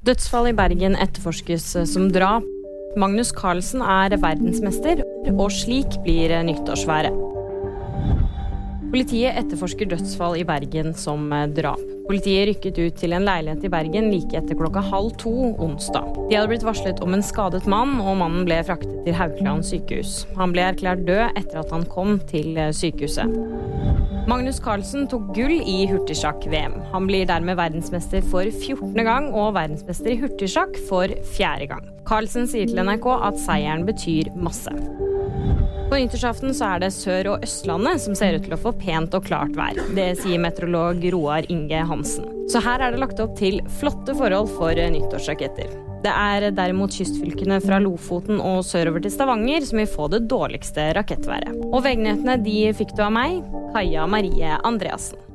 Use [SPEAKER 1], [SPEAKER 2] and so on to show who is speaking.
[SPEAKER 1] Dødsfall i Bergen etterforskes som drap. Magnus Carlsen er verdensmester, og slik blir nyttårsværet. Politiet etterforsker dødsfall i Bergen som drap. Politiet rykket ut til en leilighet i Bergen like etter klokka halv to onsdag. De hadde blitt varslet om en skadet mann, og mannen ble fraktet til Haukeland sykehus. Han ble erklært død etter at han kom til sykehuset. Magnus Carlsen tok gull i hurtigsjakk-VM. Han blir dermed verdensmester for 14. gang og verdensmester i hurtigsjakk for fjerde gang. Carlsen sier til NRK at seieren betyr masse. På nyttårsaften så er det Sør- og Østlandet som ser ut til å få pent og klart vær. Det sier meteorolog Roar Inge Hansen. Så her er det lagt opp til flotte forhold for nyttårsraketter. Det er derimot kystfylkene fra Lofoten og sørover til Stavanger som vil få det dårligste rakettværet. Og VG-nyhetene de fikk du av meg, Kaja Marie Andreassen.